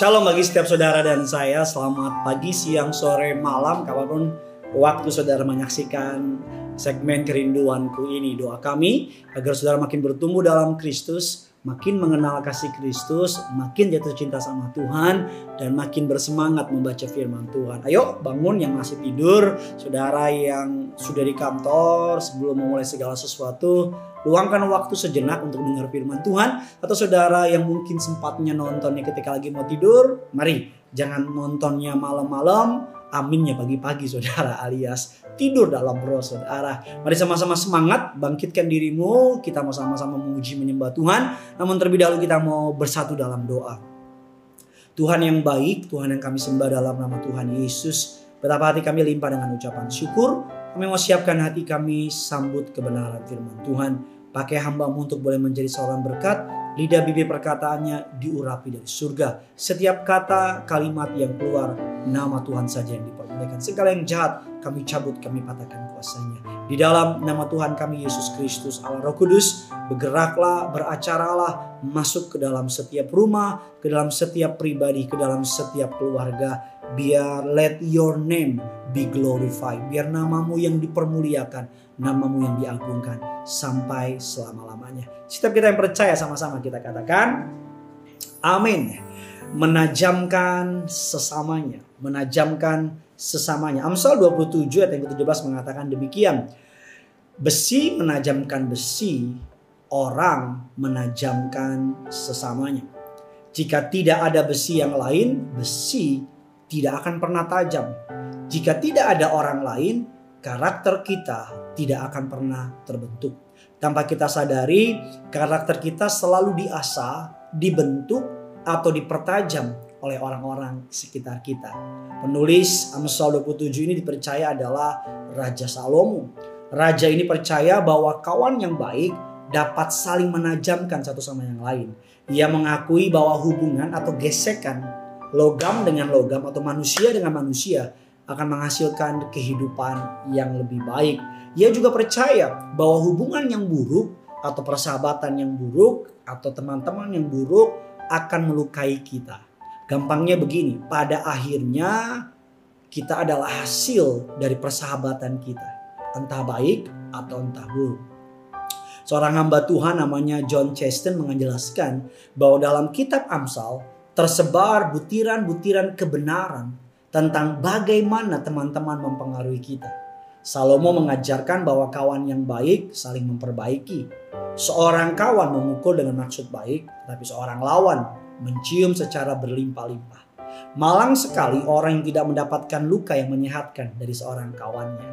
Shalom bagi setiap saudara dan saya. Selamat pagi, siang, sore, malam, kapan pun waktu saudara menyaksikan segmen kerinduanku ini. Doa kami agar saudara makin bertumbuh dalam Kristus, makin mengenal kasih Kristus, makin jatuh cinta sama Tuhan, dan makin bersemangat membaca firman Tuhan. Ayo bangun yang masih tidur, saudara yang sudah di kantor sebelum memulai segala sesuatu, luangkan waktu sejenak untuk dengar firman Tuhan. Atau saudara yang mungkin sempatnya nontonnya ketika lagi mau tidur, mari jangan nontonnya malam-malam, aminnya pagi-pagi saudara alias tidur dalam roh saudara. Mari sama-sama semangat bangkitkan dirimu. Kita mau sama-sama memuji menyembah Tuhan. Namun terlebih dahulu kita mau bersatu dalam doa. Tuhan yang baik, Tuhan yang kami sembah dalam nama Tuhan Yesus. Betapa hati kami limpah dengan ucapan syukur. Kami mau siapkan hati kami sambut kebenaran firman Tuhan. Pakai hambamu untuk boleh menjadi seorang berkat. Lidah bibir perkataannya diurapi dari surga. Setiap kata kalimat yang keluar nama Tuhan saja yang dipermuliakan. Segala yang jahat kami cabut, kami patahkan kuasanya. Di dalam nama Tuhan kami Yesus Kristus Allah Roh Kudus bergeraklah, beracaralah masuk ke dalam setiap rumah, ke dalam setiap pribadi, ke dalam setiap keluarga. Biar let your name be glorified. Biar namamu yang dipermuliakan, namamu yang diagungkan sampai selama-lamanya. Setiap kita yang percaya sama-sama kita katakan amin. Menajamkan sesamanya, menajamkan sesamanya. Amsal 27 ayat yang ke-17 mengatakan demikian. Besi menajamkan besi, orang menajamkan sesamanya. Jika tidak ada besi yang lain, besi tidak akan pernah tajam. Jika tidak ada orang lain, karakter kita tidak akan pernah terbentuk. Tanpa kita sadari, karakter kita selalu diasah, dibentuk, atau dipertajam oleh orang-orang sekitar kita. Penulis Amsal 27 ini dipercaya adalah Raja Salomo. Raja ini percaya bahwa kawan yang baik dapat saling menajamkan satu sama yang lain. Ia mengakui bahwa hubungan atau gesekan logam dengan logam atau manusia dengan manusia akan menghasilkan kehidupan yang lebih baik. Ia juga percaya bahwa hubungan yang buruk atau persahabatan yang buruk atau teman-teman yang buruk akan melukai kita. Gampangnya begini, pada akhirnya kita adalah hasil dari persahabatan kita. Entah baik atau entah buruk. Seorang hamba Tuhan namanya John Chaston menjelaskan bahwa dalam kitab Amsal tersebar butiran-butiran kebenaran tentang bagaimana teman-teman mempengaruhi kita. Salomo mengajarkan bahwa kawan yang baik saling memperbaiki. Seorang kawan memukul dengan maksud baik, tapi seorang lawan mencium secara berlimpah-limpah. Malang sekali orang yang tidak mendapatkan luka yang menyehatkan dari seorang kawannya.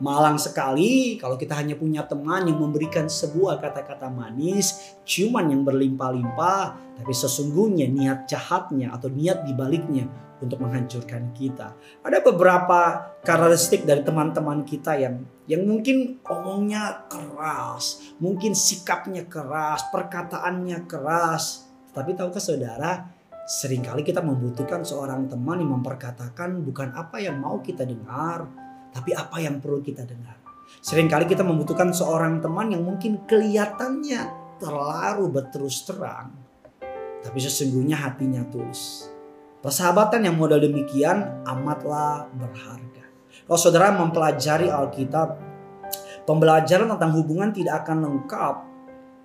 Malang sekali kalau kita hanya punya teman yang memberikan sebuah kata-kata manis, ciuman yang berlimpah-limpah, tapi sesungguhnya niat jahatnya atau niat dibaliknya untuk menghancurkan kita. Ada beberapa karakteristik dari teman-teman kita yang yang mungkin omongnya keras, mungkin sikapnya keras, perkataannya keras. Tapi tahukah saudara, sering kali kita membutuhkan seorang teman yang memperkatakan bukan apa yang mau kita dengar, tapi apa yang perlu kita dengar. Seringkali kita membutuhkan seorang teman yang mungkin kelihatannya terlalu berterus terang, tapi sesungguhnya hatinya tulus. Persahabatan yang model demikian amatlah berharga. Kalau saudara mempelajari Alkitab, pembelajaran tentang hubungan tidak akan lengkap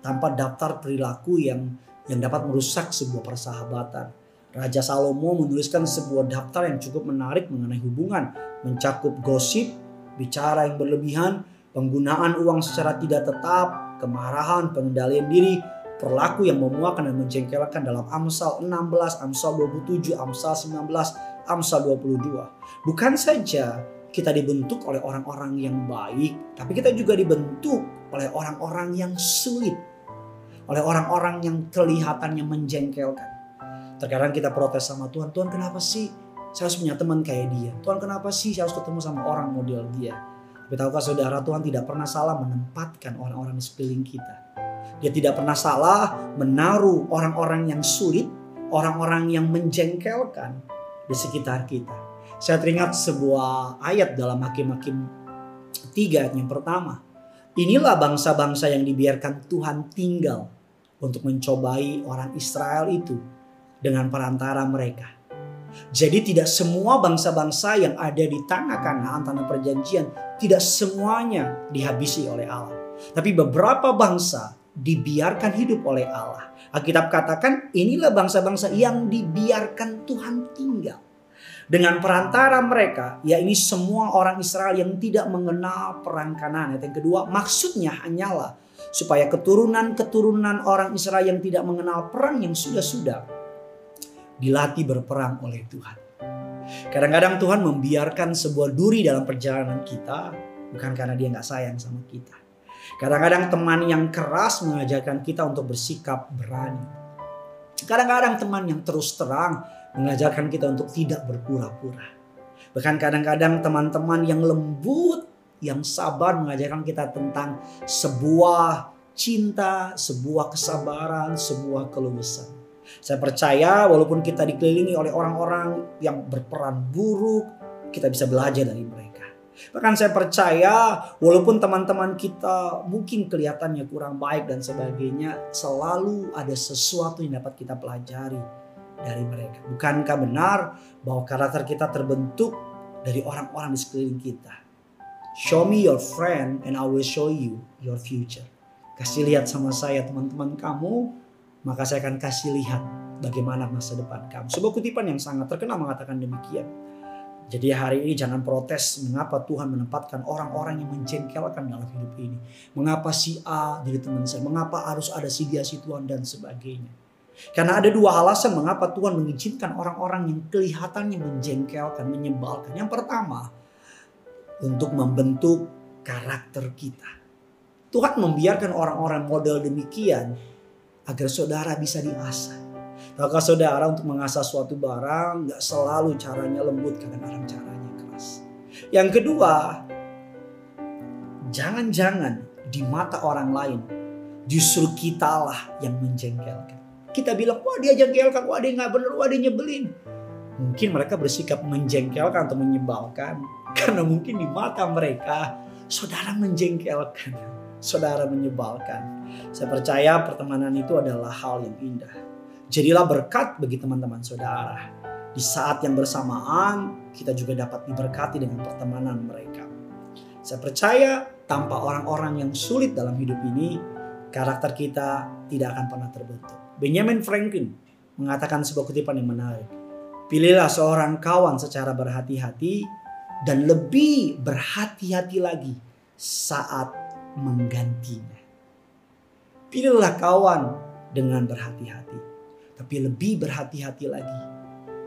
tanpa daftar perilaku yang yang dapat merusak sebuah persahabatan. Raja Salomo menuliskan sebuah daftar yang cukup menarik mengenai hubungan, mencakup gosip, bicara yang berlebihan, penggunaan uang secara tidak tetap, kemarahan, pengendalian diri, perilaku yang memuakan dan menjengkelkan dalam Amsal 16, Amsal 27, Amsal 19, Amsal 22. Bukan saja kita dibentuk oleh orang-orang yang baik, tapi kita juga dibentuk oleh orang-orang yang sulit, oleh orang-orang yang kelihatannya menjengkelkan. Terkadang kita protes sama Tuhan, Tuhan kenapa sih saya harus punya teman kayak dia? Tuhan kenapa sih saya harus ketemu sama orang model dia? Tapi tahukah saudara Tuhan tidak pernah salah menempatkan orang-orang di sekeliling kita. Dia tidak pernah salah menaruh orang-orang yang sulit, orang-orang yang menjengkelkan di sekitar kita. Saya teringat sebuah ayat dalam Hakim-Hakim 3 ayat yang pertama. Inilah bangsa-bangsa yang dibiarkan Tuhan tinggal untuk mencobai orang Israel itu dengan perantara mereka. Jadi tidak semua bangsa-bangsa yang ada di tanah Kanaan tanah perjanjian tidak semuanya dihabisi oleh Allah. Tapi beberapa bangsa dibiarkan hidup oleh Allah. Alkitab katakan inilah bangsa-bangsa yang dibiarkan Tuhan tinggal. Dengan perantara mereka, ya ini semua orang Israel yang tidak mengenal perang kanan. Yang kedua, maksudnya hanyalah supaya keturunan-keturunan orang Israel yang tidak mengenal perang yang sudah-sudah dilatih berperang oleh Tuhan. Kadang-kadang Tuhan membiarkan sebuah duri dalam perjalanan kita bukan karena dia nggak sayang sama kita. Kadang-kadang teman yang keras mengajarkan kita untuk bersikap berani. Kadang-kadang teman yang terus terang mengajarkan kita untuk tidak berpura-pura. Bahkan kadang-kadang teman-teman yang lembut, yang sabar mengajarkan kita tentang sebuah cinta, sebuah kesabaran, sebuah keluasan. Saya percaya walaupun kita dikelilingi oleh orang-orang yang berperan buruk, kita bisa belajar dari mereka. Bahkan saya percaya walaupun teman-teman kita mungkin kelihatannya kurang baik dan sebagainya, selalu ada sesuatu yang dapat kita pelajari dari mereka. Bukankah benar bahwa karakter kita terbentuk dari orang-orang di sekeliling kita? Show me your friend and I will show you your future. Kasih lihat sama saya teman-teman kamu maka saya akan kasih lihat bagaimana masa depan kamu. Sebuah kutipan yang sangat terkenal mengatakan demikian. Jadi hari ini jangan protes mengapa Tuhan menempatkan orang-orang yang menjengkelkan dalam hidup ini. Mengapa si A jadi teman saya, mengapa harus ada si dia, si Tuhan dan sebagainya. Karena ada dua alasan mengapa Tuhan mengizinkan orang-orang yang kelihatannya menjengkelkan, menyebalkan. Yang pertama, untuk membentuk karakter kita. Tuhan membiarkan orang-orang model demikian agar saudara bisa diasah. Maka saudara untuk mengasah suatu barang nggak selalu caranya lembut, kadang-kadang caranya keras. Yang kedua, jangan-jangan di mata orang lain justru kitalah yang menjengkelkan. Kita bilang, wah dia jengkelkan, wah dia nggak bener, wah dia nyebelin. Mungkin mereka bersikap menjengkelkan atau menyebalkan. Karena mungkin di mata mereka, saudara menjengkelkan. Saudara menyebalkan. Saya percaya pertemanan itu adalah hal yang indah. Jadilah berkat bagi teman-teman saudara. Di saat yang bersamaan, kita juga dapat diberkati dengan pertemanan mereka. Saya percaya tanpa orang-orang yang sulit dalam hidup ini, karakter kita tidak akan pernah terbentuk. Benjamin Franklin mengatakan sebuah kutipan yang menarik. Pilihlah seorang kawan secara berhati-hati dan lebih berhati-hati lagi saat menggantinya. Pilihlah kawan dengan berhati-hati. Tapi lebih berhati-hati lagi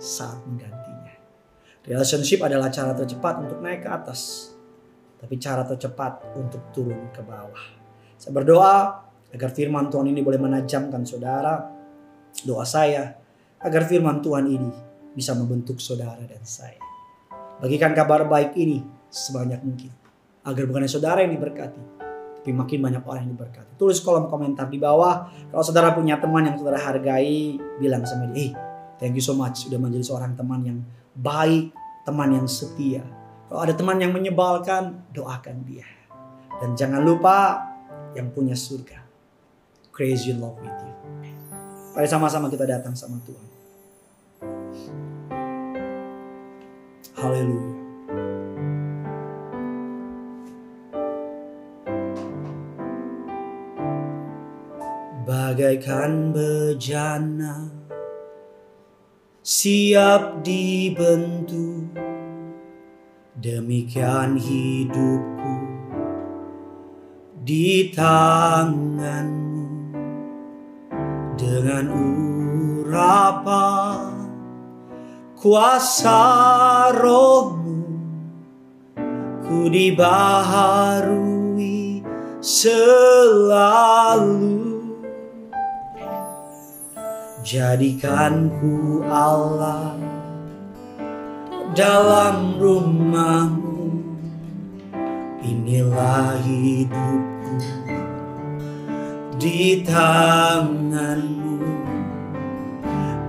saat menggantinya. Relationship adalah cara tercepat untuk naik ke atas. Tapi cara tercepat untuk turun ke bawah. Saya berdoa agar firman Tuhan ini boleh menajamkan saudara. Doa saya agar firman Tuhan ini bisa membentuk saudara dan saya. Bagikan kabar baik ini sebanyak mungkin. Agar bukan saudara yang diberkati, tapi makin banyak orang yang diberkati. Tulis kolom komentar di bawah. Kalau saudara punya teman yang saudara hargai, bilang sama dia, eh, thank you so much sudah menjadi seorang teman yang baik, teman yang setia. Kalau ada teman yang menyebalkan, doakan dia. Dan jangan lupa yang punya surga. Crazy love with you. Mari sama-sama kita datang sama Tuhan. Haleluya. Bagaikan bejana siap dibentuk. Demikian hidupku di tanganmu. Dengan urapan kuasa rohmu ku dibaharui selalu Jadikanku Allah dalam rumahmu. Inilah hidupku di tanganmu.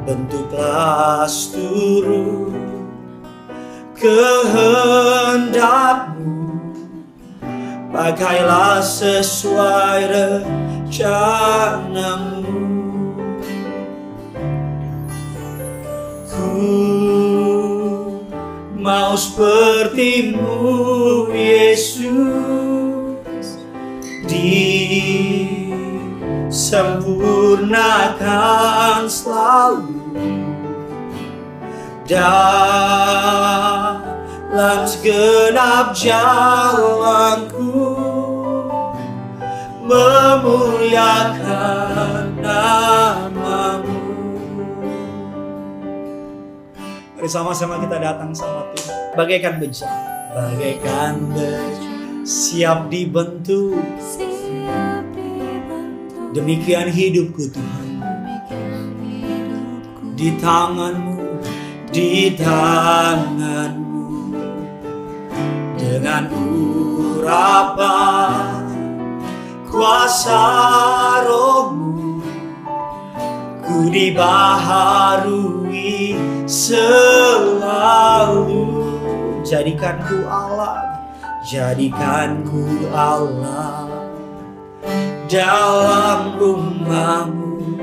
Bentuklah seluruh kehendakmu. Pakailah sesuai rencanamu mau sepertimu Yesus. Disempurnakan selalu. Dalam segenap jalanku memuliakan namamu Mari sama-sama kita datang sama Tuhan. Bagaikan bencana bagaikan bencana siap dibentuk. Demikian hidupku Tuhan. Di tanganmu di tanganmu. Dengan urapan kuasa rohmu ku dibaharui selalu. Jadikanku Allah jadikanku Allah dalam rumahmu.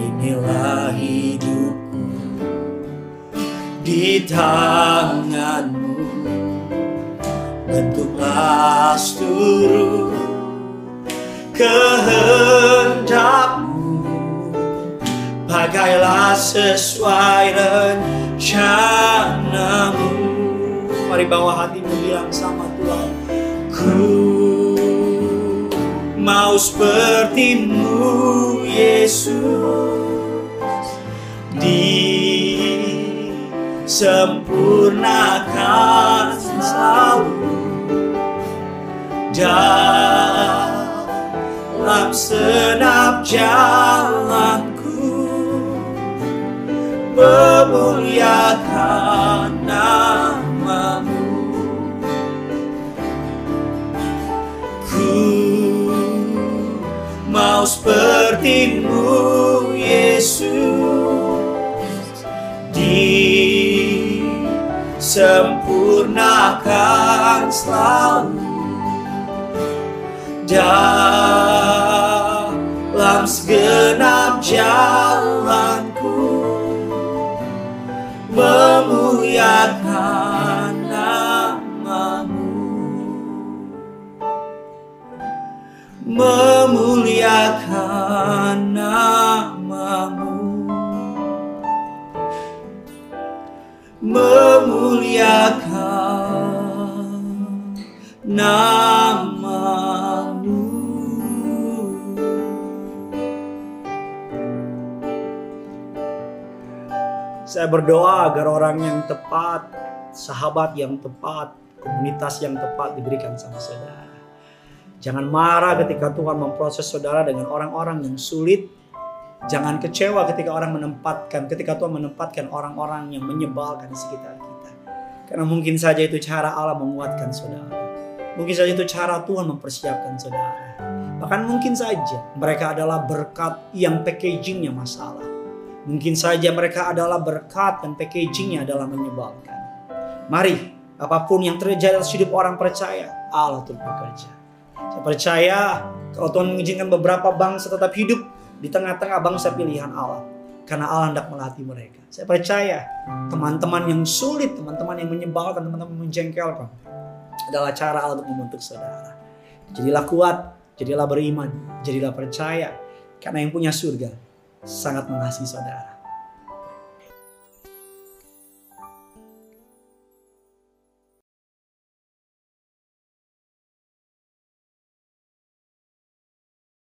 Inilah hidupku di tanganmu. Bentuklah seluruh kehendakmu pakailah sesuai rencanamu. Mari bawa hatimu bilang sama Tuhan. Ku mau sepertimu Yesus. Disempurnakan selalu. Dalam senap jalanku memuliakan namamu. Ku mau sepertimu Yesus. Disempurnakan selalu. Dalam segenap jalanku memuliakan namamu. Memuliakan namamu. memuliakan namamu Saya berdoa agar orang yang tepat, sahabat yang tepat, komunitas yang tepat diberikan sama saudara. Jangan marah ketika Tuhan memproses saudara dengan orang-orang yang sulit. Jangan kecewa ketika orang menempatkan, ketika Tuhan menempatkan orang-orang yang menyebalkan di sekitar kita. Karena mungkin saja itu cara Allah menguatkan saudara. Mungkin saja itu cara Tuhan mempersiapkan saudara. Bahkan mungkin saja mereka adalah berkat yang packagingnya masalah. Mungkin saja mereka adalah berkat dan packagingnya adalah menyebalkan. Mari, apa pun yang terjadi dalam hidup orang percaya, Allah turut bekerja. Saya percaya kalau Tuhan mengizinkan beberapa bangsa tetap hidup di tengah-tengah bangsa pilihan Allah. Karena Allah hendak melatih mereka. Saya percaya teman-teman yang sulit, teman-teman yang menyebalkan, teman-teman menjengkelkan. Adalah cara Allah untuk membentuk saudara. Jadilah kuat, jadilah beriman, jadilah percaya. Karena yang punya surga sangat mengasihi saudara.